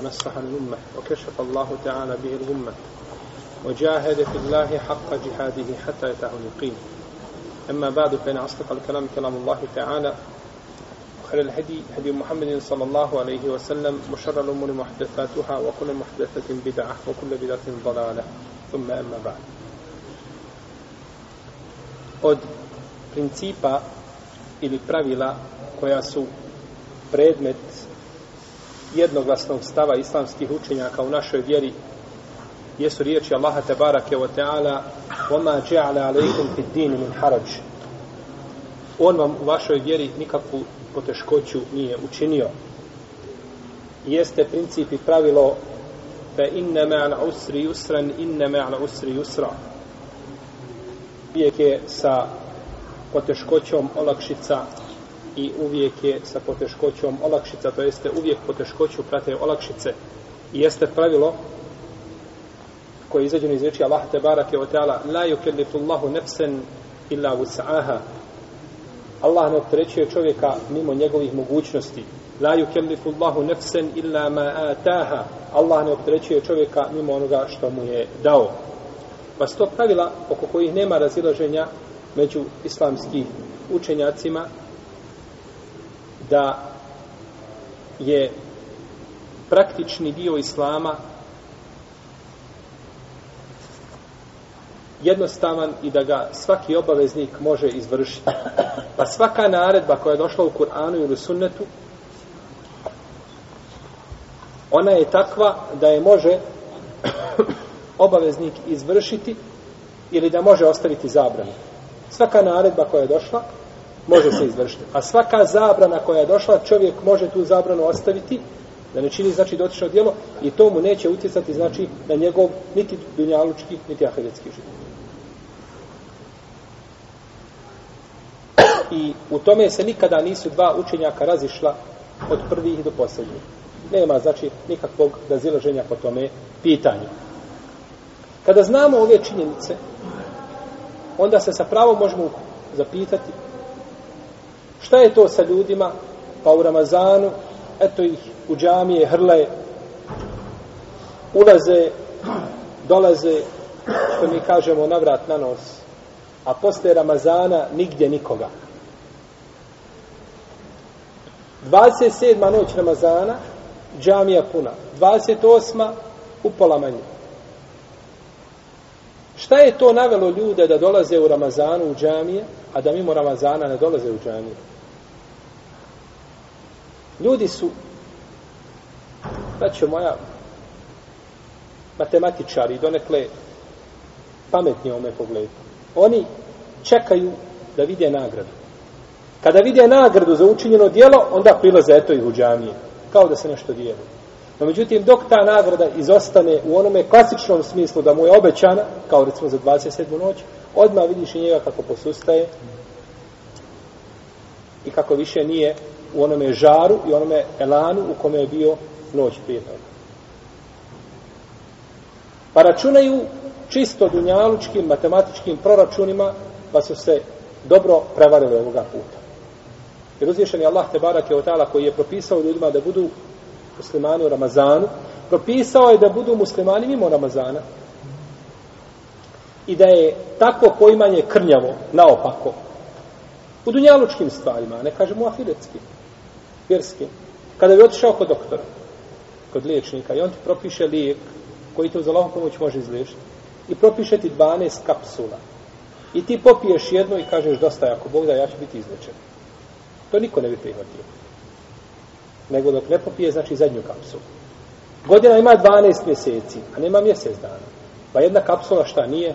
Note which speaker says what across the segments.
Speaker 1: ونصح الأمة وكشف الله تعالى به الأمة وجاهد في الله حق جهاده حتى يتاه اليقين. أما بعد فإن أصدق الكلام كلام الله تعالى وخير الهدي هدي محمد صلى الله عليه وسلم وشر الأمور محدثاتها وكل محدثة بدعة وكل بدعة ضلالة. ثم أما بعد. Od principa ili pravila koja su predmet jednoglasnog stava islamskih učenjaka u našoj vjeri jesu riječi Allaha tebarake wa ta'ala وَمَا جَعْلَ عَلَيْكُمْ فِي الدِّينِ مِنْ حَرَجِ On vam u vašoj vjeri nikakvu poteškoću nije učinio. Jeste princip i pravilo fa inna ma'al usri yusran inna ma'al usri yusra. Uvijek je sa poteškoćom olakšica i uvijek je sa poteškoćom olakšica, to jeste uvijek poteškoću prate olakšice. I jeste pravilo koje je izađeno iz reči Allah te barake o teala la yukellifullahu nefsen illa wus'aha. Allah ne opterećuje čovjeka mimo njegovih mogućnosti. La yukellifullahu nefsen illa ma ataha Allah ne opterećuje čovjeka mimo onoga što mu je dao. Pa sto pravila oko kojih nema razilaženja među islamskih učenjacima da je praktični dio islama jednostavan i da ga svaki obaveznik može izvršiti. Pa svaka naredba koja je došla u Kur'anu ili sunnetu, ona je takva da je može obaveznik izvršiti ili da može ostaviti zabranu. Svaka naredba koja je došla, može se izvršiti. A svaka zabrana koja je došla, čovjek može tu zabranu ostaviti, da ne čini znači dotično djelo i to mu neće utjecati znači na njegov niti dunjalučki, niti ahiretski život. I u tome se nikada nisu dva učenjaka razišla od prvih do posljednjih. Nema znači nikakvog razilaženja po tome pitanju. Kada znamo ove činjenice, onda se sa pravom možemo zapitati šta je to sa ljudima pa u Ramazanu eto ih u džamije hrle ulaze dolaze što mi kažemo na vrat na nos a posle Ramazana nigdje nikoga 27. noć Ramazana džamija puna 28. upola manje Šta je to navelo ljude da dolaze u Ramazanu u džamije, a da mimo Ramazana ne dolaze u džaniju. Ljudi su, znači moja, matematičari, donekle pametni ome pogledu. Oni čekaju da vide nagradu. Kada vide nagradu za učinjeno dijelo, onda prilaze eto ih u džamije. Kao da se nešto dijeli. No međutim, dok ta nagrada izostane u onome klasičnom smislu da mu je obećana, kao recimo za 27. noć, odmah vidiš i njega kako posustaje i kako više nije u onome žaru i onome elanu u kome je bio noć prije toga. Pa računaju čisto dunjalučkim, matematičkim proračunima, pa su se dobro prevarili ovoga puta. Jer uzvišen je Allah Tebarak je otala koji je propisao ljudima da budu muslimani u Ramazanu, propisao je da budu muslimani mimo Ramazana. I da je takvo poimanje krnjavo, naopako, u dunjalučkim stvarima, ne kažemo u afiretskim, vjerskim. Kada bi otišao kod doktora, kod liječnika, i on ti propiše lijek koji te uz Allahom pomoć može izliješiti, i propiše ti 12 kapsula, i ti popiješ jedno i kažeš dosta, ako Bog da, ja ću biti izlečen. To niko ne bi prihvatio nego dok ne popije, znači zadnju kapsulu. Godina ima 12 mjeseci, a nema mjesec dana. Pa jedna kapsula šta nije?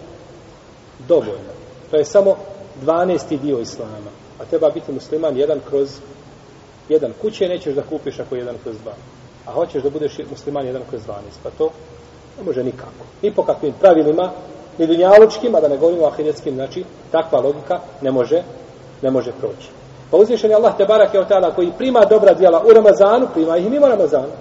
Speaker 1: Dovoljno. To je samo 12. dio islama. A treba biti musliman jedan kroz jedan. Kuće nećeš da kupiš ako je jedan kroz dva. A hoćeš da budeš musliman jedan kroz 12. Pa to Ne može nikako. Ni po kakvim pravilima, ni dunjalučkim, a da ne govorimo ahiretskim, znači takva logika ne može, ne može proći. Pa uzvišen je Allah te barak je od tada koji prima dobra djela u Ramazanu, prima ih i mimo Ramazanu.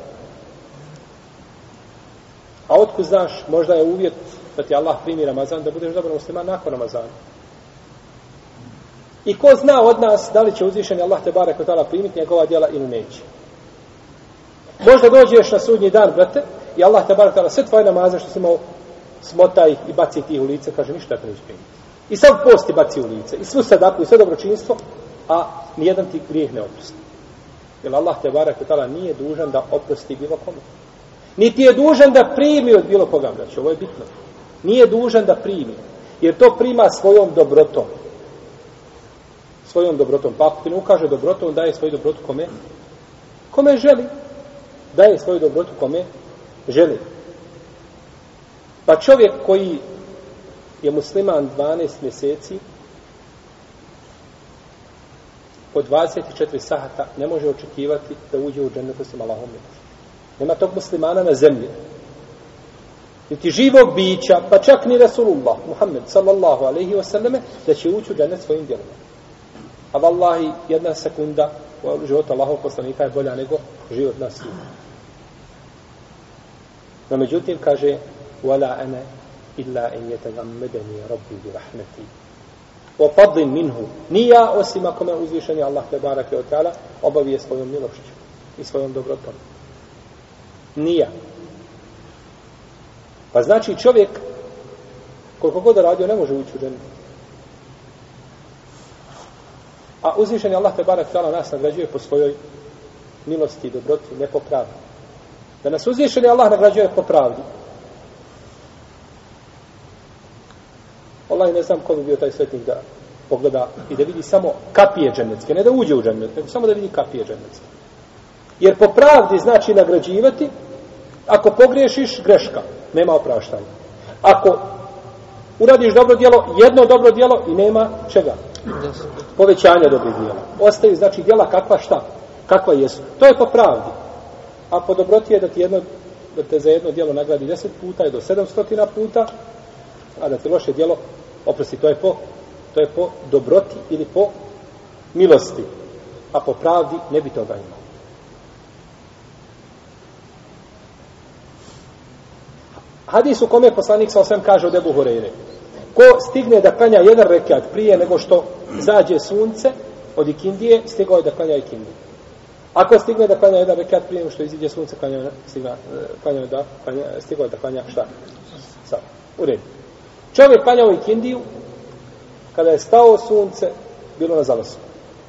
Speaker 1: A otkud znaš, možda je uvjet da ti Allah primi Ramazan, da budeš dobar musliman nakon Ramazana. I ko zna od nas da li će uzvišeni Allah te barek od primiti njegova djela ili neće. Možda dođeš na sudnji dan, brate, i Allah te barek sve tvoje namaze što si imao smota ih i baci ti u lice, kaže ništa te neće primiti. I sad posti baci u lice, i svu sadaku, i sve dobročinstvo, a nijedan ti grijeh ne oprosti. Jer Allah te barek od nije dužan da oprosti bilo komu. Niti je dužan da primi od bilo koga, braće, ovo je bitno. Nije dužan da primi, jer to prima svojom dobrotom svojom dobrotom. Pa ako ti ne ukaže dobrotu, on daje svoju dobrotu kome? Kome želi. Daje svoju dobrotu kome? Želi. Pa čovjek koji je musliman 12 mjeseci, po 24 sahata ne može očekivati da uđe u džennet osim Allahom Nema tog muslimana na zemlji. Niti živog bića, pa čak ni Rasulullah, Muhammed, sallallahu alaihi wasallam, da će ući u džennet svojim djelima. A vallahi, jedna sekunda u životu Allahov poslanika je bolja nego život nas svih. No međutim, kaže, wala ana illa in يَتَغَمَّدَنِي rabbi bi rahmeti. O fadlin. Nija, osim ako me uzvišeni Allah te barake od obavije svojom milošću i svojom dobrotom. Nija. Pa znači čovjek, koliko god radio, ne može ući u džennet. A uzvišen je Allah te barak tala nas nagrađuje po svojoj milosti i dobroti, ne po pravdi. Da nas uzvišen je Allah nagrađuje po pravdi. Allah ne znam ko bi bio taj svetnik da pogleda i da vidi samo kapije džennetske, ne da uđe u džennet, nego samo da vidi kapije džennetske. Jer po pravdi znači nagrađivati, ako pogriješiš, greška, nema opraštanja. Ako uradiš dobro djelo, jedno dobro djelo i nema čega? povećanja dobrih djela. Ostaju, znači, djela kakva šta? Kakva jesu? To je po pravdi. A po dobroti je da ti jedno, da te za jedno djelo nagradi deset puta i do sedamstotina puta, a da ti loše djelo, oprosti, to je po, to je po dobroti ili po milosti. A po pravdi ne bi toga imao. Hadis u kome poslanik sa osam kaže od Ebu Horeire ko stigne da klanja jedan rekat prije nego što zađe sunce od ikindije, stigao je da klanja ikindiju. Ako stigne da klanja jedan rekat prije nego što iziđe sunce, klanja, eh, stigna, eh, klanja da, klanja, stigao je da klanja šta? Sa, u redu. Čovjek klanjao ikindiju, kada je stao sunce, bilo na zalasu.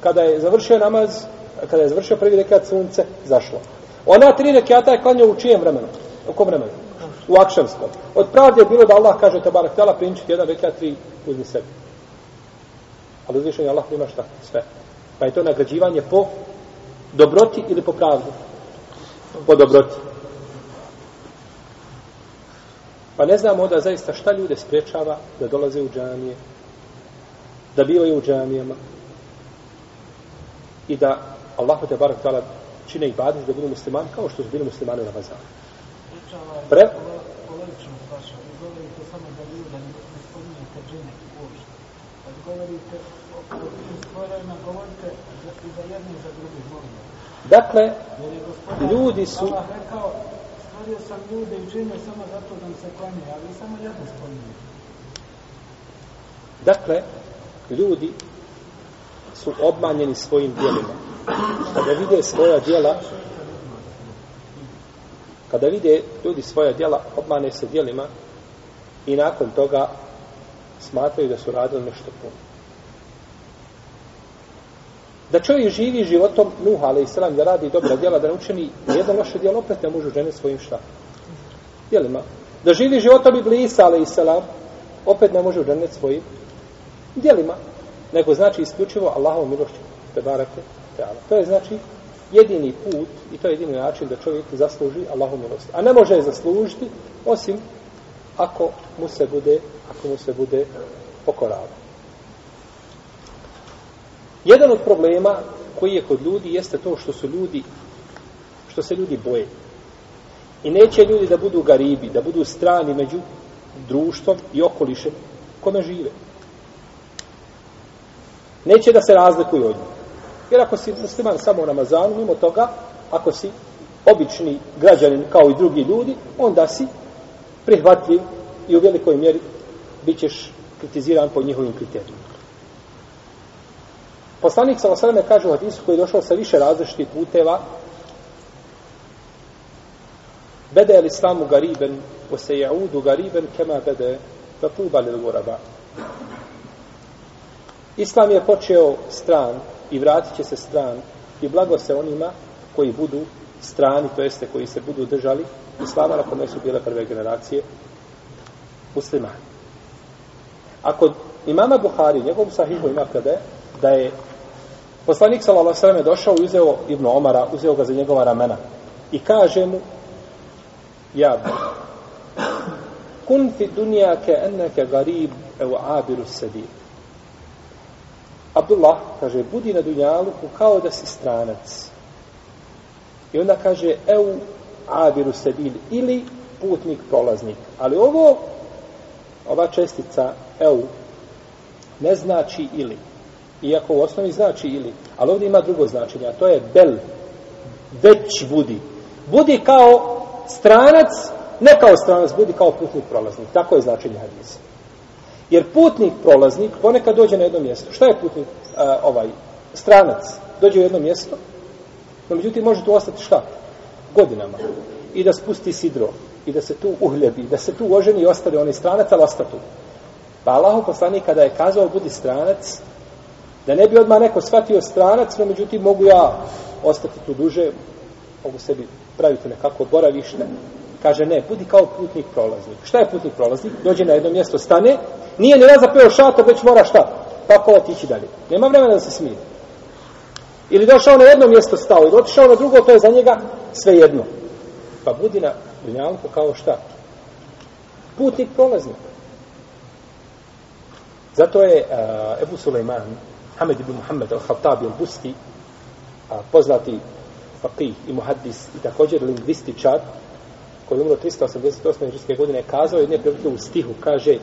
Speaker 1: Kada je završio namaz, kada je završio prvi rekat sunce, zašlo. Ona tri rekata je klanjao u čijem vremenu? U kom vremenu? U akšamskom. Od pravde je bilo da Allah kaže te barak tela prinčiti jedan rekat tri uzmi sebi. Ali uzvišen je Allah ima šta? Sve. Pa je to nagrađivanje po dobroti ili po pravdi? Po dobroti. Pa ne znamo da zaista šta ljude sprečava da dolaze u džamije, da bivaju u džamijama i da Allah te barak tela čine i badis da budu muslimani kao što su bili muslimani na bazanu. Pre, govorite o tim stvarima, govorite i za jedni i za drugi, molim. Dakle, ljudi su... Allah rekao, stvorio sam ljude i džine samo zato da mi se klanje, ali samo jedno spominje. Dakle, ljudi su obmanjeni svojim dijelima. Kada vide svoja dijela, kada vide ljudi svoja dijela, obmane se dijelima i nakon toga smatraju da su radili nešto puno. Da čovjek živi životom Nuha, ali i sram, da radi dobra djela, da ne učini jedno loše djelo, opet ne može žene svojim šta? Djelima. Da živi životom Iblisa, ali i sram, opet ne može žene svojim djelima. Nego znači isključivo Allahovom milošću. Te barake, te ala. To je znači jedini put i to je jedini način da čovjek zasluži Allahovom milost. A ne može je zaslužiti osim ako mu se bude, ako mu se bude pokoravao. Jedan od problema koji je kod ljudi jeste to što su ljudi što se ljudi boje. I neće ljudi da budu garibi, da budu strani među društvom i okolišem kome žive. Neće da se razlikuju od njih. Jer ako si musliman samo u Ramazanu, mimo toga, ako si obični građanin kao i drugi ljudi, onda si prihvatljiv i u velikoj mjeri bit ćeš kritiziran po njihovim kriterijima. Poslanik sa osaleme kaže u hadisu koji je došao sa više različitih puteva Bede el islamu gariben o se jaudu gariben kema bede da tuba li goraba. Islam je počeo stran i vratit će se stran i blago se onima koji budu strani, to jeste koji se budu držali islama na kome su bile prve generacije muslimani. Ako imama Buhari, njegov sahihu ima kada da je poslanik sallallahu alejhi ve došao i uzeo Ibn Omara, uzeo ga za njegova ramena. I kaže mu ja kun fi dunja ke enneke garib evo abiru sebi Abdullah kaže budi na dunjalu kao da si stranac. I onda kaže eu abiru sebil ili putnik prolaznik. Ali ovo ova čestica eu ne znači ili iako u osnovi znači ili ali ovdje ima drugo značenje a to je bel već budi. Budi kao stranac ne kao stranac budi kao putnik prolaznik. Tako je značenje hadisa. Jer putnik prolaznik ponekad dođe na jedno mjesto. Šta je putnik a, ovaj stranac? Dođe u jedno mjesto no međutim može tu ostati šta? Godinama. I da spusti sidro i da se tu uhljebi, da se tu oženi i ostane onaj stranac, ali ostatu. Pa Allahu poslanik kada je kazao budi stranac, da ne bi odmah neko shvatio stranac, no međutim mogu ja ostati tu duže, mogu sebi praviti nekako boravište, kaže ne, budi kao putnik prolaznik. Šta je putnik prolaznik? Dođe na jedno mjesto, stane, nije ni razapeo šator, već mora šta? Pakovati otići dalje. Nema vremena da se smije. Ili došao na jedno mjesto stao, ili otišao na drugo, to je za njega sve jedno. Pa budi na dunjalku kao šta? Putnik prolaznik. Zato je uh, Ebu Suleiman, Hamed ibn Muhammed al-Khattabi al-Busti, uh, poznati faqih i muhaddis i također lingvističar, koji je umro 388. hrvatske godine, kazao jedne prilike u stihu, kaže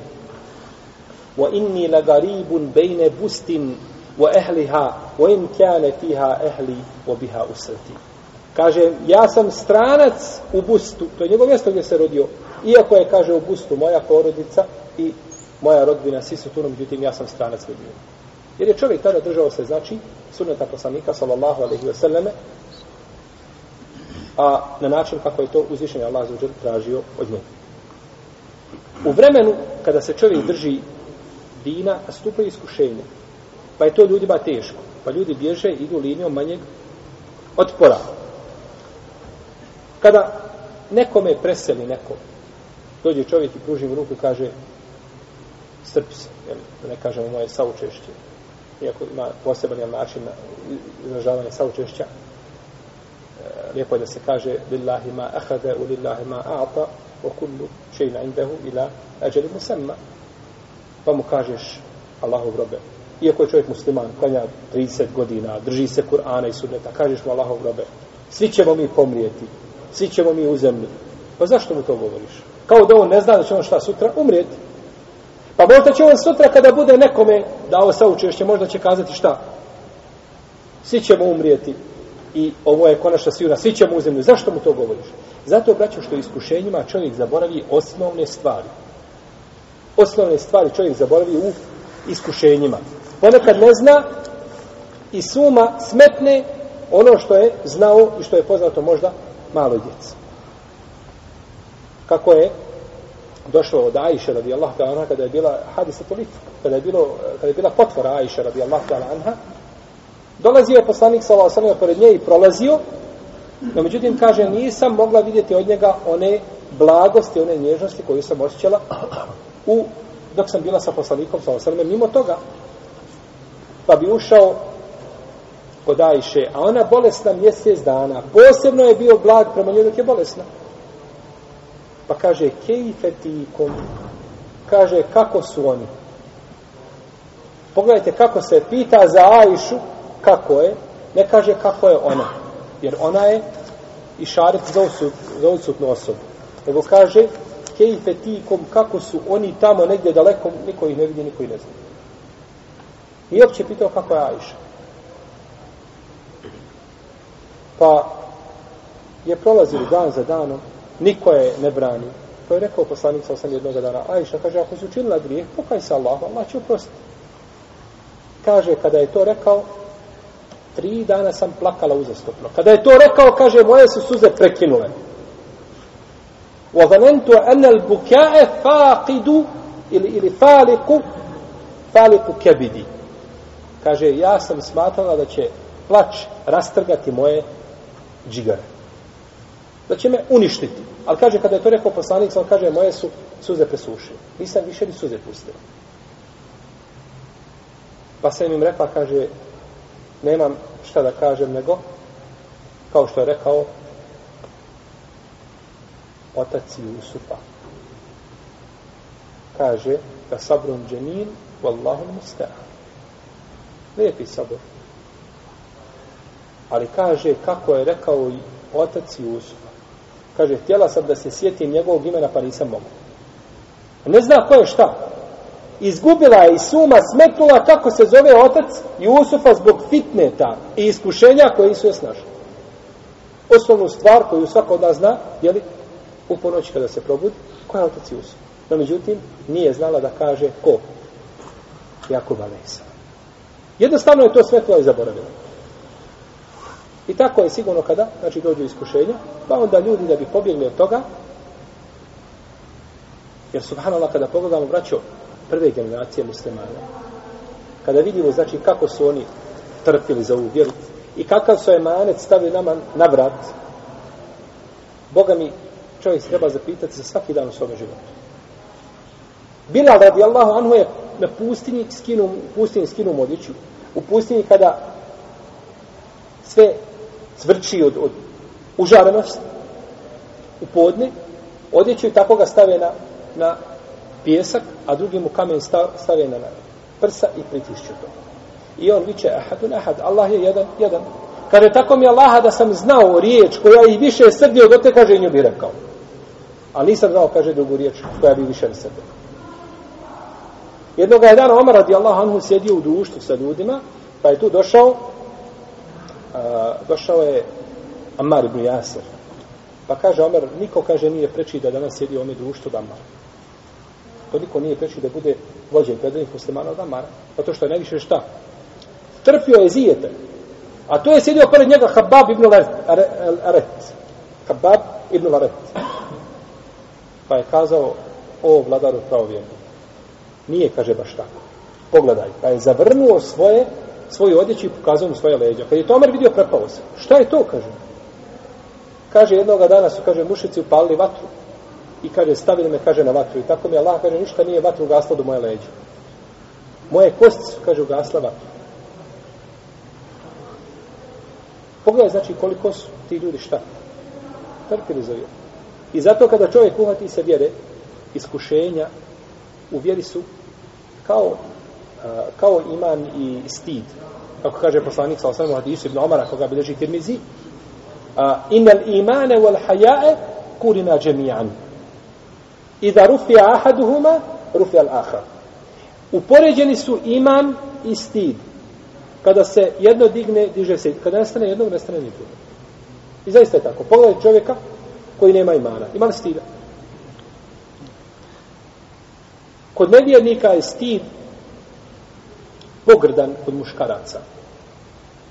Speaker 1: wa inni lagaribun bejne bustin wa ehliha wa in kjane Kaže, ja sam stranac u Bustu, to je njegov mjesto gdje se rodio, iako je, kaže, u Bustu moja porodica i moja rodbina, svi su tu, no međutim, ja sam stranac u njegu. Jer je čovjek tada držao se, znači, sunneta poslanika, sallallahu alaihi wa sallame, a na način kako je to uzvišenje Allah za uđer tražio od njega. U vremenu kada se čovjek drži dina, nastupaju iskušenje, pa je to ljudima teško, pa ljudi bježe, idu linijom manjeg otpora. Kada nekome preseli neko, dođe čovjek i pruži mu ruku i kaže strpi se, jel, da ne kažemo moje saučešće, iako ima poseban jel, način izražavanja saučešća, e, lijepo je da se kaže lillahi ma ahade u lillahi ma a'ta wa kullu šeina indahu ila ađeli musamma pa mu kažeš Allahov robe iako je čovjek musliman klanja 30 godina drži se Kur'ana i sunneta kažeš mu Allahov robe svi ćemo mi pomrijeti svi ćemo mi u zemlju. Pa zašto mu to govoriš? Kao da on ne zna da će on šta sutra umrijeti. Pa možda će on sutra kada bude nekome dao saučešće, možda će kazati šta? Svi ćemo umrijeti i ovo je konačna sigurna, svi ćemo u zemlju. Zašto mu to govoriš? Zato, braću, što iskušenjima čovjek zaboravi osnovne stvari. Osnovne stvari čovjek zaboravi u iskušenjima. Ponekad ne zna i suma smetne ono što je znao i što je poznato možda maloj djeci. Kako je došlo od Ajše radijallahu ta'ala anha kada je bila hadisa tolik, kada je, bilo, kada je bila potvora Aisha radijallahu ta'ala anha, dolazio je poslanik sa Allah pored nje i prolazio, no međutim kaže nisam mogla vidjeti od njega one blagosti, one nježnosti koju sam osjećala u, dok sam bila sa poslanikom sa Allah mimo toga pa bi ušao kod Ajše, a ona bolesna mjesec dana. Posebno je bio blag prema njoj dok je bolesna. Pa kaže, kejfetikom, kaže, kako su oni? Pogledajte kako se pita za Ajšu, kako je, ne kaže kako je ona. Jer ona je i šaret za, osut, za odsutnu osobu. Nego kaže, kejfe tikom, kako su oni tamo negdje daleko, niko ih ne vidi, niko ih ne zna. I uopće pitao kako je Ajša. Pa je prolazili dan za danom, niko je ne brani. To je rekao poslanik sa osam jednog dana. Ajša kaže, ako si učinila grijeh, pokaj se Allah, Allah će oprostiti. Kaže, kada je to rekao, tri dana sam plakala uzastopno. Kada je to rekao, kaže, moje su suze prekinule. وظننت أن البكاء فاقد ili, ili faliku faliku kebidi kaže ja sam smatrala da će plač rastrgati moje džigare da će me uništiti ali kaže kada je to rekao poslanik on kaže moje su suze presušile nisam više ni suze pustila pa sam im rekla kaže nemam šta da kažem nego kao što je rekao otac Jusufa. Kaže, da sabrun dženin, wallahu musta'an. Lijepi sabor. Ali kaže, kako je rekao i otac Jusufa. Kaže, htjela sam da se sjetim njegovog imena, pa nisam mogla. Ne zna ko je šta. Izgubila je i suma smetnula kako se zove otac Jusufa zbog fitneta i iskušenja koje su je snašli. Osnovnu stvar koju svako od nas zna, je li u ponoć kada se probudi, ko je otac Jusuf? No, međutim, nije znala da kaže ko? Jakub Alesa. Jednostavno je to svetlo i zaboravila. I tako je sigurno kada, znači dođu iskušenja, pa onda ljudi da bi pobjegli od toga, jer subhanallah kada pogledamo braćo prve generacije muslimana, kada vidimo znači kako su oni trpili za ovu vjeru i kakav su emanet stavili nama na vrat, Boga mi čovjek treba zapitati za svaki dan u svome životu. Bilal radijallahu anhu je na pustinji skinu, u pustinji skinu odjeću. U pustinji kada sve cvrči od, od užarenosti u podne, odjeću i tako ga stave na, na pjesak, a drugi mu kamen stave na prsa i pritišću to. I on viče, ahadun ahad, Allah je jedan, jedan. Kaže, tako mi Allaha da sam znao riječ koja i više srdio do te, kaže, nju bi rekao. A nisam znao, kaže drugu riječ, koja bi više srdio. Jednoga je dana Omar radijallahu anhu sjedio u društvu sa ljudima, pa je tu došao, a, došao je Ammar ibn Jasir. Pa kaže Omer, niko kaže nije preči da danas sjedi u ome društvu od To niko nije preči da bude vođen predajnih muslimana od Ammara. Zato što je najviše šta? Trpio je zijete. A to je sjedio pored njega Habab ibn Aret. Habab ibn Aret. Pa je kazao, o vladaru pravovjerno. Nije, kaže, baš tako. Pogledaj. Pa je zavrnuo svoje, svoju odjeću i pokazao mu svoje leđa. Kad je Tomer vidio, prepao se. Šta je to, kaže? Kaže, jednoga dana su, kaže, mušici upalili vatru. I kaže, stavili me, kaže, na vatru. I tako mi Allah, kaže, ništa nije vatru ugasla do moje leđa. Moje kosti su, kaže, ugasla vatru. Pogledaj, znači, koliko su ti ljudi šta? Trpili za vjeru. I zato kada čovjek uhvati se vjere, iskušenja u vjeri su kao, kao iman i stid. Kako kaže poslanik sa osnovu hadisu ibn Omara, koga bi leži tirmizi, inel imane wal hajae kurina džemijan. I da rufija ahaduhuma, rufija al-ahar. Upoređeni su iman i stid. Kada se jedno digne, diže se. Kada nestane jednog, nestane nijednog. I zaista je tako. Pogledaj čovjeka, koji nema imana. Ima stida? Kod nevjernika je stid pogrdan kod muškaraca.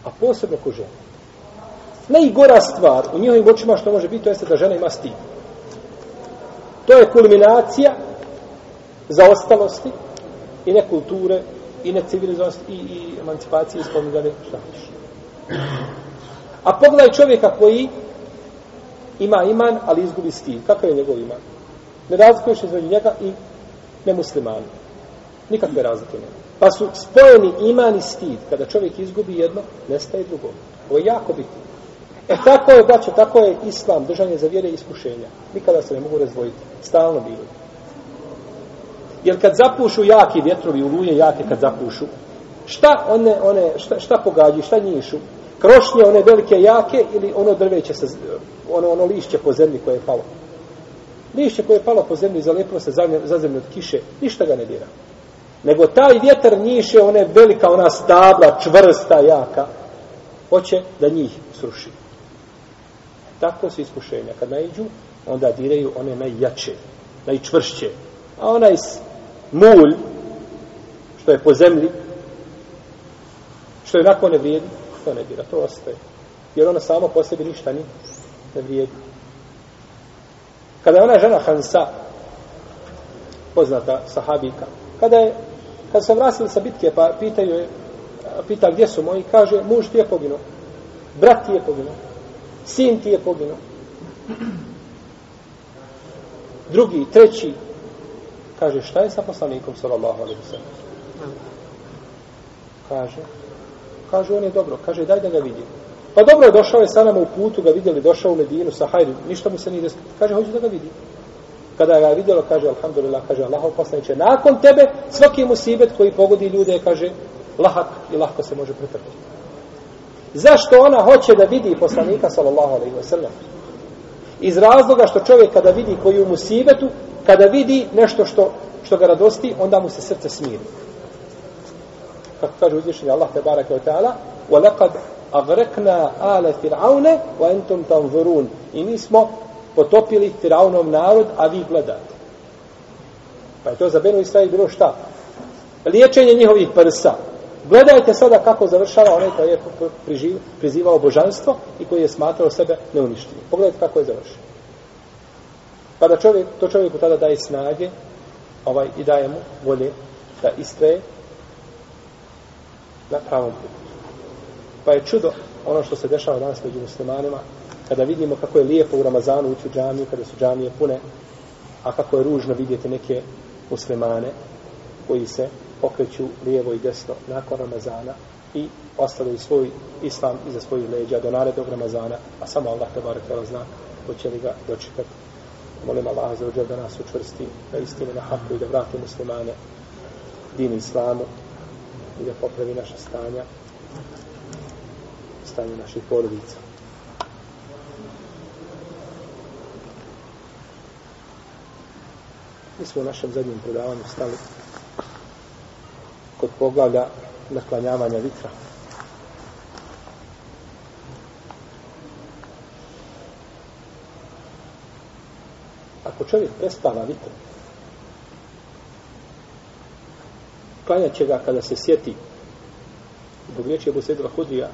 Speaker 1: A posebno kod žena. Najgora stvar u njihovim očima što može biti, to jeste da žena ima stid. To je kulminacija zaostalosti i nekulture i necivilizovanosti i, i emancipacije ispomnjene šta hoćeš. A pogledaj čovjeka koji ima iman, ali izgubi stid. Kakav je njegov iman? Ne razlikuješ između njega i nemuslimana. Nikakve razlike nema. Pa su spojeni iman i stid. Kada čovjek izgubi jedno, nestaje drugo. Ovo je jako bitno. E tako je, braćo, tako je islam, držanje za vjere i iskušenja. Nikada se ne mogu razvojiti. Stalno bilo. Jer kad zapušu jaki vjetrovi, uluje jake kad zapušu, šta one, one šta, šta pogađi, šta njišu? krošnje, one velike jake ili ono drveće, sa, ono, ono lišće po zemlji koje je palo. Lišće koje je palo po zemlji, zalepilo se za zemlju od kiše, ništa ga ne dira. Nego taj vjetar njiše, one velika, ona stabla, čvrsta, jaka, hoće da njih sruši. Tako su iskušenja. Kad najđu, onda diraju one najjače, najčvršće. A onaj mulj, što je po zemlji, što je nakon ne vrijedi, to ne dira, to ostaje. Jer ona samo po sebi ništa ni ne vrijedi. Kada je ona žena Hansa, poznata sahabika, kada je kad se vratili sa bitke, pa pitaju je, pita gdje su moji, kaže, muž ti je poginuo, brat ti je poginuo, sin ti je poginuo. Drugi, treći, kaže, šta je sa poslanikom, sallallahu alaihi sallam? Kaže, kaže, on je dobro, kaže, daj da ga vidim. Pa dobro je, došao je sa nama u putu, ga vidjeli, došao u Medinu sa hajdu, ništa mu se nije desilo. Kaže, hoću da ga vidim Kada ga je vidjelo, kaže, alhamdulillah, kaže, Allahov poslaniče, nakon tebe, svaki musibet koji pogodi ljude, kaže, lahak i lahko se može pretrpiti. Zašto ona hoće da vidi poslanika, sallallahu alaihi wa sallam? Iz razloga što čovjek kada vidi koji u musibetu, kada vidi nešto što, što ga radosti, onda mu se srce smiri. Kako kaže uzvišenje Allah, te barake wa ta'ala, وَلَقَدْ أَغْرَكْنَا آلَ فِرْعَوْنَ وَأَنْتُمْ تَنْظُرُونَ I mi smo potopili Firaunov narod, a vi gledate. Pa je to za Benu Israel bilo šta? Liječenje njihovih prsa. Gledajte sada kako završava onaj koji je prizivao božanstvo i koji je smatrao sebe neuništivim. Pogledajte kako je završio. Pa da čovjek, to čovjeku tada daje snage ovaj, i daje mu volje da istraje na pravom putu. Pa je čudo ono što se dešava danas među muslimanima, kada vidimo kako je lijepo u Ramazanu ući u džamiju, kada su džamije pune, a kako je ružno vidjeti neke muslimane koji se okreću lijevo i desno nakon Ramazana i ostavljaju svoj islam iza svojih leđa do narednog Ramazana, a samo Allah te barek tela zna hoće li ga dočekati. Molim Allah za uđer da nas učvrsti na istinu, na haku i da vrati muslimane dini islamu i da popravi naše stanja stanje naših porodica. Mi smo u našem zadnjem predavanju stali kod poglavlja naklanjavanja vitra. Ako čovjek prespava vitra, klanjat će ga kada se sjeti zbog riječi Ebu Sedra Hudija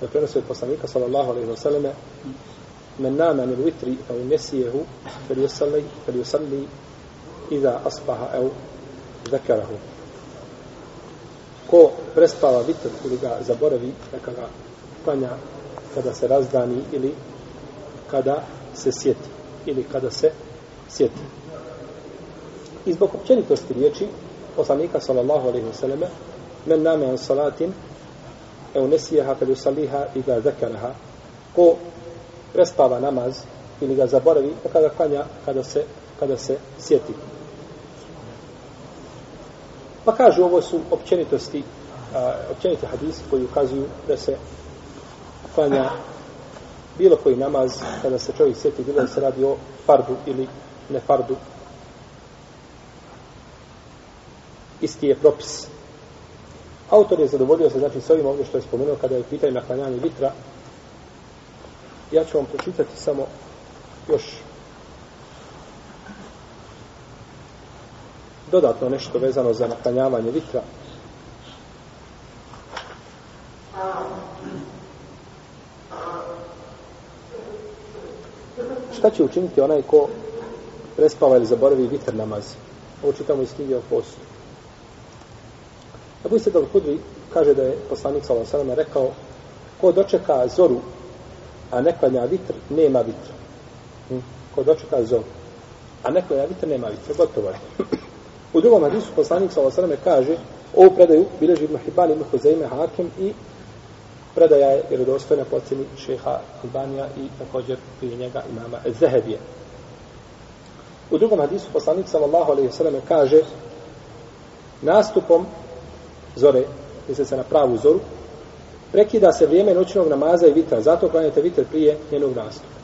Speaker 1: da prenosi od poslanika sallallahu alaihi wa sallame men nama min vitri au nesijehu fel yusalli fel yusalli iza asbaha au zakarahu ko prespava vitr ili ga zaboravi neka ga klanja kada se razdani ili kada se sjeti ili kada se sjeti. I zbog općenitosti riječi poslanika sallallahu alaihi wa sallame men nama an salatin au nesijeha fel yusalliha iza zakaraha ko prespava namaz ili ga zaboravi, pa kada klanja kada se, kada se sjeti. Pa kažu, ovo su općenitosti, a, općeniti hadisi koji ukazuju da se klanja bilo koji namaz kada se čovjek sjeti, bilo da se radi o fardu ili ne fardu. Isti je propis. Autor je zadovoljio se, znači, s ovim ovdje što je spomenuo kada je pitanje na klanjanje vitra, ja ću vam pročitati samo još dodatno nešto vezano za naklanjavanje vitra. Šta će učiniti onaj ko prespava ili zaboravi vitr namaz? Ovo čitamo iz knjige o postu. Abu Isad al-Hudri kaže da je poslanik s.a.v. rekao ko dočeka zoru a ne klanja vitr, nema vitra. Hm? Ko dočeka zov. A ne klanja vitr, nema vitra. Gotovo je. U drugom hadisu poslanik sallallahu alejhi kaže ovu predaju bileži Ibn Hibban Ibn Huzeime Hakim i predaja je vjerodostojna po ocjeni šeha Albanija i također prije njega imama Zehebije. U drugom hadisu poslanik sallallahu alaihi sallam kaže nastupom zore, misle se na pravu zoru, Prekida se vrijeme noćnog namaza i vitra, zato klanjate vitr prije njenog nastupa.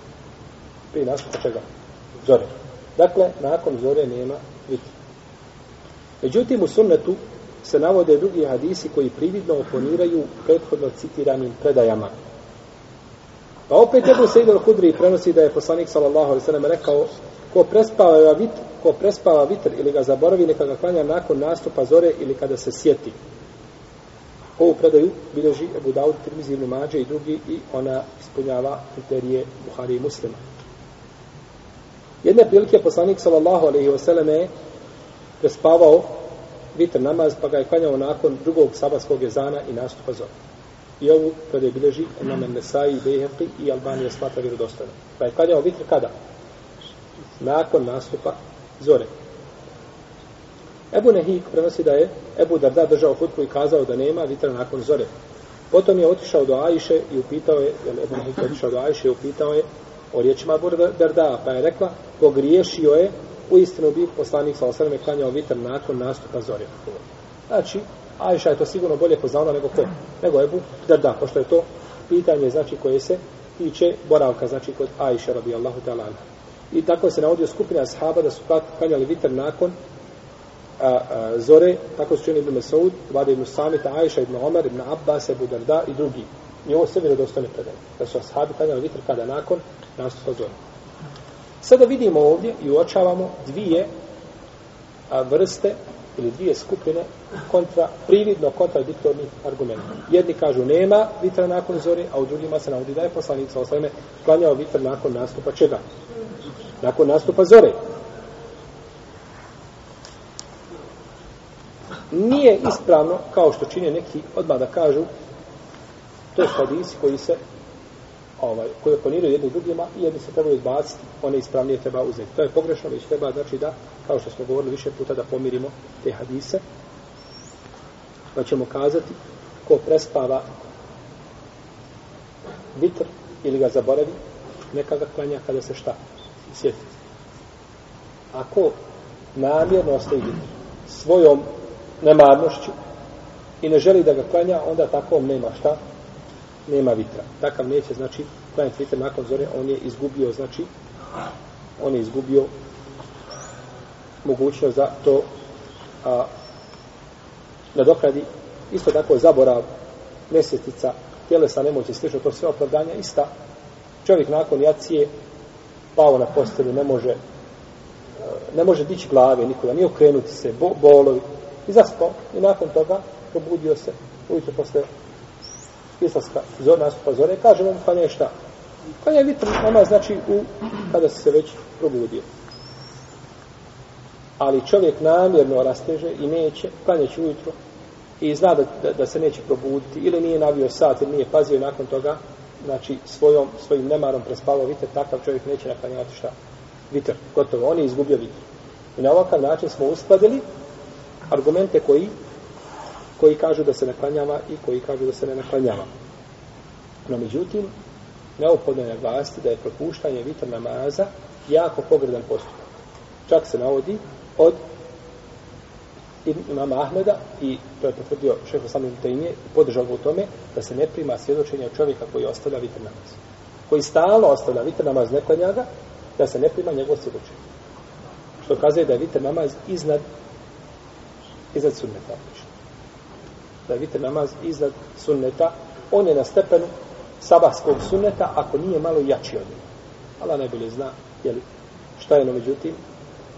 Speaker 1: Prije nastupa čega? Zore. Dakle, nakon zore nema vitra. Međutim, u sunnetu se navode drugi hadisi koji prividno oponiraju prethodno citiranim predajama. Pa opet Ebu Sejid al-Hudri prenosi da je poslanik sallallahu alaihi sallam rekao ko prespava vitr, ko prespava vitr ili ga zaboravi, neka ga klanja nakon nastupa zore ili kada se sjeti. Ovu predaju bilježi Ebu Dawud, Tirmizi ibn Mađe i drugi i ona ispunjava kriterije Buhari i Muslima. Jedne prilike poslanik sallallahu alaihi wasallam je prespavao vitr namaz, pa ga je klanjao nakon drugog sabatskog jezana i nastupa zora. I ovu predaju bilježi Imam Nesai, Beheqi i Albanija smatra vjerodostojno. Pa je klanjao vitr kada? Nakon nastupa zore. Ebu Nehik prenosi da je Ebu Darda držao hutbu i kazao da nema vitra nakon zore. Potom je otišao do Ajše i upitao je, jer Ebu Nehik otišao do Ajše i upitao je o riječima Ebu Darda, pa je rekla, pogriješio je, u istinu bi poslanik sa osrme klanjao vitr nakon nastupa zore. Znači, Ajša je to sigurno bolje poznala nego ko? Nego Ebu Darda, pošto je to pitanje, znači, koje se tiče boravka, znači, kod Ajše, radijallahu ta'ala. I tako se navodio skupina ashaba da su klanjali vitr nakon a, a, zore, tako su čini Ibn Mesaud, Vada Ibn Samita, Aisha Ibn Omar, Ibn Abbas, Ebu Darda i drugi. I ovo sve vjerodostojne predaje. Da su ashabi klanjali vitr kada nakon nastupa zore. Sada vidimo ovdje i uočavamo dvije a, vrste ili dvije skupine kontra, prividno kontradiktornih argumenta. Jedni kažu nema vitra nakon zore, a u drugima se navodi da je poslanik sa osvrame klanjao vitr nakon nastupa čega? Nakon nastupa zore. Nije ispravno, kao što čine neki odmah da kažu, to su hadisi koji se ovaj, koji oponiraju jedni drugima i jedni se trebaju izbaciti, one ispravnije treba uzeti. To je pogrešno, već treba znači da, kao što smo govorili više puta, da pomirimo te hadise, pa ćemo kazati ko prespava vitr ili ga zaboravi, neka ga klanja kada se šta sjeti. Ako namjerno ostaje vitr svojom nemarnošću i ne želi da ga klanja, onda tako nema šta, nema vitra. Takav neće, znači, klanjati vitra nakon zore, on je izgubio, znači, on je izgubio mogućnost za to a, da dokradi. Isto tako zaborav mjesetica tjelesa nemoći slično to sve opravdanja ista. Čovjek nakon jacije pao na postelju ne može e, ne može dići glave nikoga ni okrenuti se bo, bolovi i zaspao i nakon toga probudio se ujutro posle izlaska zor, nastupa zore kaže mu pa nešta pa je vitr nama znači u kada se već probudio. Ali čovjek namjerno rasteže i neće, klanjać ujutro. I zna da, da, da, se neće probuditi. Ili nije navio sat ili nije pazio nakon toga znači svojom, svojim nemarom prespavao vitr, takav čovjek neće naklanjati šta? Vitr, gotovo, on je izgubio vitr. I na ovakav način smo uskladili argumente koji koji kažu da se naklanjava i koji kažu da se ne naklanjava no međutim neophodno je naglasiti da je propuštanje vitr namaza jako pogredan postupak čak se navodi od imama Ahmeda i to je potvrdio šef samim tajnije i podržao ga u tome da se ne prima svjedočenje čovjeka koji ostavlja vitr namaz. Koji stalno ostavlja vitr namaz, neklanjaga ga, da se ne prima njegov svjedočenje. Što kazuje da je vitr namaz iznad iznad sunneta. Da je vitr namaz iznad sunneta. On je na stepenu sabahskog sunneta ako nije malo jači od njega. Allah najbolje zna jeli, šta je no međutim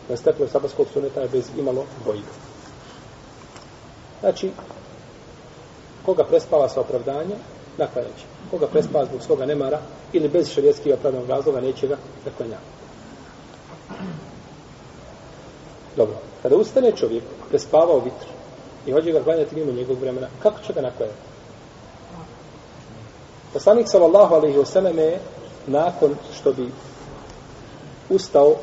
Speaker 1: na stepenu sabahskog sunneta je bez imalo dvojbe. Znači, koga prespava sa opravdanjem, naklanjaće. Koga prespava zbog svoga nemara ili bez šarijetskih opravdanog razloga, neće ga naklanjati. Dobro, kada ustane čovjek, prespavao vitr i hoće ga klanjati mimo njegovog vremena, kako će ga naklanjati? Poslanik sallallahu alaihi wasallam je nakon što bi ustao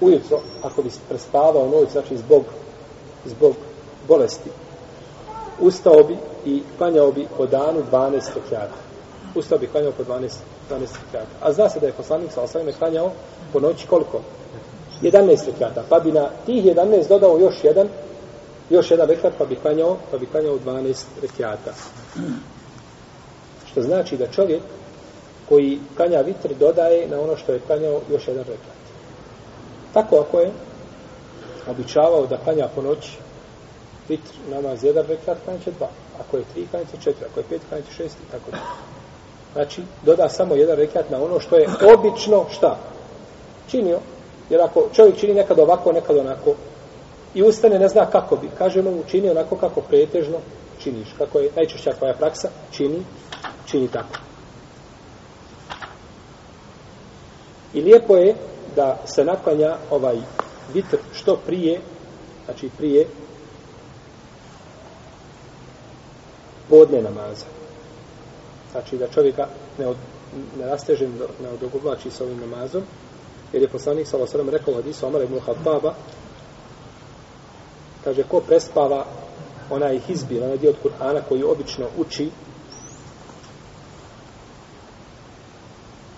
Speaker 1: ujutro, ako bi prespavao noć, znači zbog, zbog bolesti, ustao bi i klanjao bi po danu 12 rekiata. Ustao bi klanjao po 12, 12 rekiata. A zna se da je poslanik sa osvrame klanjao po noći koliko? 11 rekata, Pa bi na tih 11 dodao još jedan još jedan rekat pa bi klanjao, pa bi klanjao 12 rekata. Što znači da čovjek koji klanja vitr dodaje na ono što je klanjao još jedan rekat. Tako ako je običavao da klanja po noći vitr namaz jedan rekat, klanjaće dva. Ako je tri, klanjaće četiri. Ako je pet, klanjaće šest i tako da. Znači, doda samo jedan rekat na ono što je obično šta? Činio. Jer ako čovjek čini nekad ovako, nekad onako, i ustane ne zna kako bi, kaže mu čini onako kako pretežno činiš. Kako je najčešća tvoja praksa, čini, čini tako. I lijepo je da se naklanja ovaj vitr što prije, znači prije podne namaza. Znači da čovjeka ne, od, ne rasteže, ne odogovlači sa ovim namazom, jer je poslanik sa Allahom rekao hadisu Omar ibn Khattaba, kaže, ko prespava onaj hizbi, onaj dio od Kur'ana koji obično uči,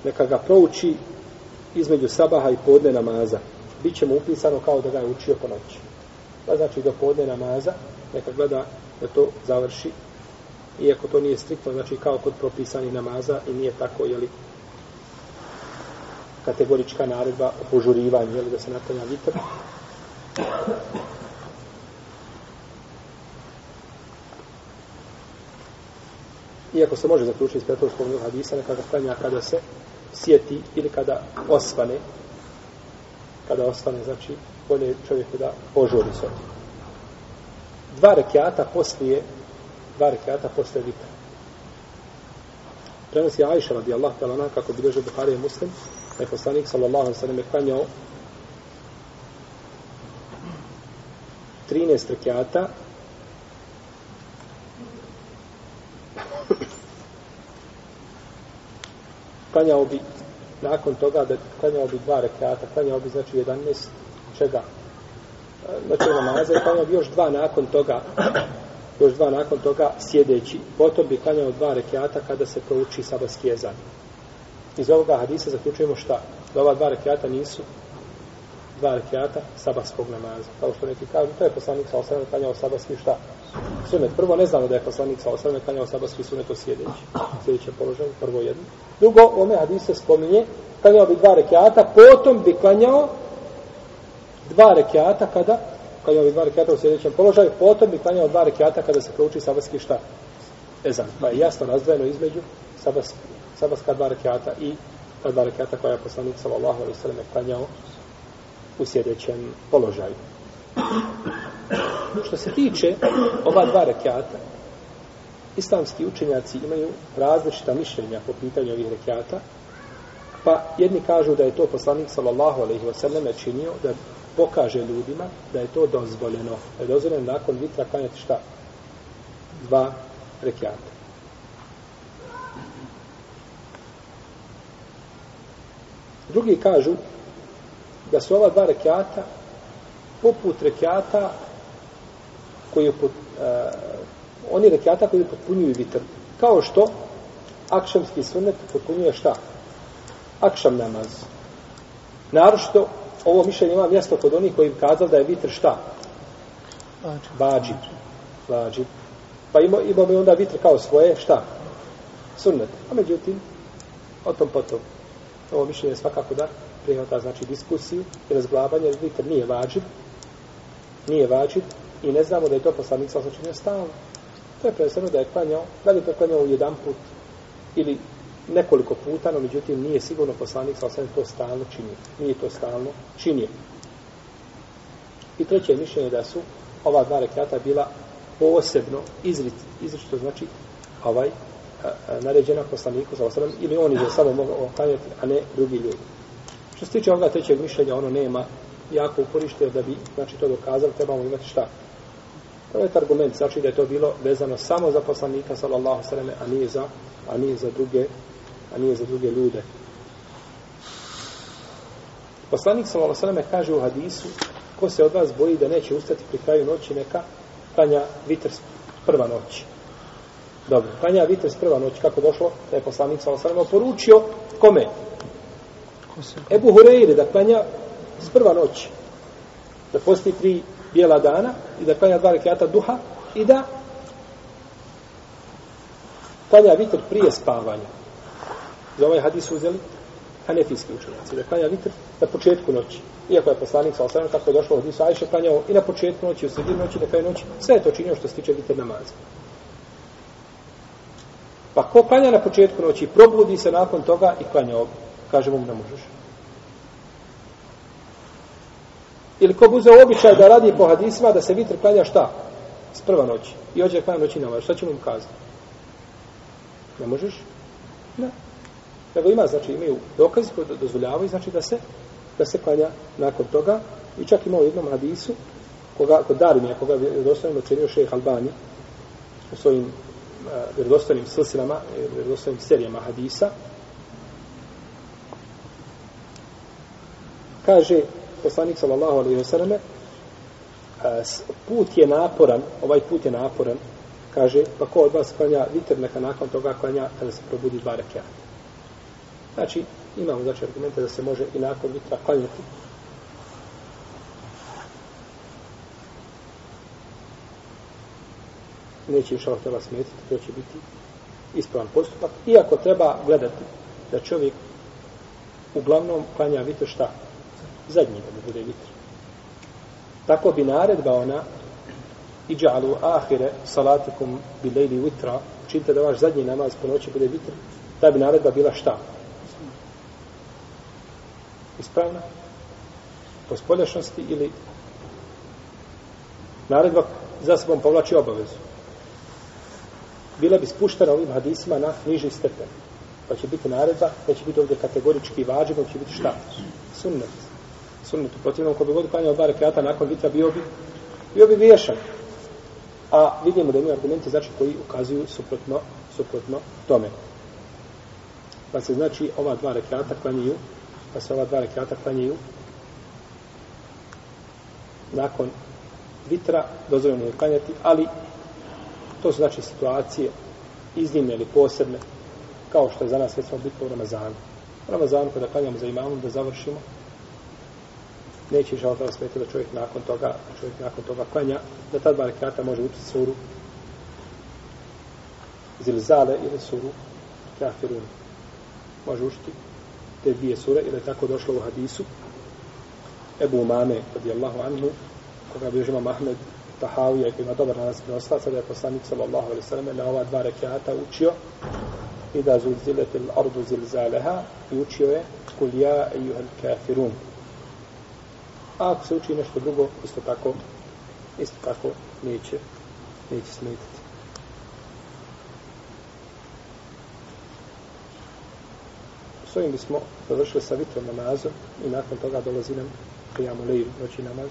Speaker 1: neka ga prouči između sabaha i podne namaza. Biće mu upisano kao da ga je učio po noći. Pa znači do podne namaza, neka gleda da to završi iako to nije striktno, znači kao kod propisani namaza i nije tako, jeli, kategorička naredba o požurivanju, jel, da se naklanja vitr. Iako se može zaključiti iz petrovskog hadisa, neka ga klanja kada se sjeti ili kada osvane, kada osvane, znači, bolje čovjeku da požuri se. Dva rekiata poslije dva rekiata posle vitra. Prenosi Ajša radijallahu ta'ala kako bi došao Buhari i Muslim, je poslanik sallallahu alaihi sallam je klanjao 13 rekata klanjao bi nakon toga da klanjao bi dva rekata, klanjao bi znači 11 čega? Znači namaza i klanjao bi još dva nakon toga još dva nakon toga sjedeći. Potom bi klanjao dva rekiata kada se prouči sabahski jezan. Iz ovoga hadisa zaključujemo šta? Da ova dva rekiata nisu dva rekiata sabahskog namaza. Kao što neki kažu, to je poslanik sa osrame klanjao sabahski šta? Sunet. Prvo ne znamo da je poslanik sa osrame klanjao sabahski sunet o sjedeći. Sjedeće položaj, prvo jedno. Drugo, ome hadise spominje, klanjao bi dva rekiata, potom bi klanjao dva rekiata kada klanjao bi dva rekiata u sljedećem položaju, potom bi klanjao dva rekiata kada se prouči sabahski šta? Ezan. Pa je jasno razdvojeno između sabahski, sabatska dva rekiata i ta dva rekiata koja je poslanik sallallahu alaihi sallam klanjao u sjedećem položaju. Što se tiče ova dva rekiata, islamski učenjaci imaju različita mišljenja po pitanju ovih rekiata, pa jedni kažu da je to poslanik sallallahu alaihi wasallam činio da pokaže ljudima da je to dozvoljeno. Da je dozvoljeno nakon vitra klanjati šta? Dva rekiata. Drugi kažu da su ova dva rekiata poput rekiata koji je pot, uh, oni rekiata koji potpunjuju vitr. Kao što akšamski sunet potpunjuje šta? Akšam namaz. Narošto ovo mišljenje ima mjesto kod onih koji im kazali da je vitr šta? Vađib. Vađib. Pa ima, ima bi onda vitr kao svoje šta? Sunnet. A međutim, o tom potom. Ovo mišljenje svakako da prihvata znači diskusiju i razglabanje, jer vidite, nije vađib. Nije vađib. I ne znamo da je to poslanik sa osjećanjem stalno. To je predstavno da je klanjao, da li je to klanjao jedan put ili nekoliko puta, no međutim nije sigurno poslanik sa osam to stalno činio. Nije to stalno činio. I treće mišljenje da su ova dva rekata bila posebno izrit, izrit znači ovaj naređena poslaniku sa osam ili oni je samo mogao oklanjati, a ne drugi ljudi. Što se tiče ovoga trećeg mišljenja, ono nema jako uporište da bi znači to dokazali, trebamo imati šta? To je argument, znači da je to bilo vezano samo za poslanika sallallahu sallam, a nije za, a nije za druge a nije za druge ljude. Poslanik sallallahu alejhi kaže u hadisu ko se od vas boji da neće ustati pri kraju noći neka klanja vitr prva noć. Dobro, klanja vitr prva noć kako došlo da je poslanik sallallahu alejhi poručio kome? Ebu Hureyre da klanja s prva noć. Da posti pri bijela dana i da klanja dva rekiata duha i da klanja vitr prije spavanja. Za ovaj hadis uzeli hanefijski učenjaci. Da klanja vitr na početku noći. Iako je poslanik sa osam, kako je došlo od hadisu Ajše, klanjao i na početku noći, u sredinu noći, na kraju noći. Sve je to činio što se tiče vitr namaza. Pa ko klanja na početku noći, probudi se nakon toga i klanja ovdje. Kaže mu ne možeš. Ili ko buze običaj da radi po hadisima, da se vitr klanja šta? S prva noći. I ođe klanja noći namaz. Šta ćemo mu kazati? Ne možeš? Ne. Nego ima, znači imaju dokaz koji dozvoljavaju, znači da se da se klanja nakon toga. I čak ima u jednom hadisu, koga, kod Darine, koga je vjerodostavljeno ocenio šejh Albani u svojim uh, silsilama, eh, vjerodostavljenim serijama hadisa, kaže poslanik sallallahu alejhi ve selleme eh, put je naporan, ovaj put je naporan, kaže, pa ko od vas klanja vitr, neka nakon toga klanja kada se probudi dva rekiata. Znači, imamo znači argumente da se može i nakon vitra klanjati. Neće inša teba smetiti, to će biti ispravan postupak. Iako treba gledati da čovjek uglavnom klanja vitr šta? Zadnji da mu bude vitr. Tako bi naredba ona iđalu ahire salatikum bi lejli vitra, učinite da vaš zadnji namaz po noći bude vitr, ta bi naredba bila šta? Ispravna? Po spoljašnosti ili naredba za sobom povlači obavezu. Bila bi spuštena ovim hadisima na niži stepen. Pa će biti naredba, pa će biti ovdje kategorički vađen, će biti šta? Sunnet. Sunnet. U protivnom, ko bi god klanjao dva rekreata nakon vitra, bio bi, bio bi vješan. A vidimo da imaju argumenti, znači koji ukazuju suprotno, suprotno tome. Pa se znači ova dva rekata klanjaju, pa se ova dva rekata klanjaju nakon vitra, dozvoljeno je klanjati, ali to su znači situacije iznimne ili posebne, kao što je za nas recimo bitno u Ramazanu. U Ramazanu kada klanjamo za imamom da završimo, neće žal da smeti da čovjek nakon toga, čovjek nakon toga klanja, da ta dva rekata može učiti suru zilzale ili suru kafirun. Može učiti te dvije sure, ili je tako došlo u hadisu Ebu Umame, radijallahu anhu, koga bi žima Mahmed Tahavija, koji ima dobar nas prenoslaca, da je poslanik sallallahu alaihi sallam na ova dva rekiata učio i da zulzilet il ardu zilzaleha i učio je kul ja ejuhel kafirun. A ako se uči nešto drugo, isto tako, isto tako neće, neće smetiti. S ovim bismo završili sa vitrom namazom i nakon toga dolazi nam prijamu lejim noći namaz.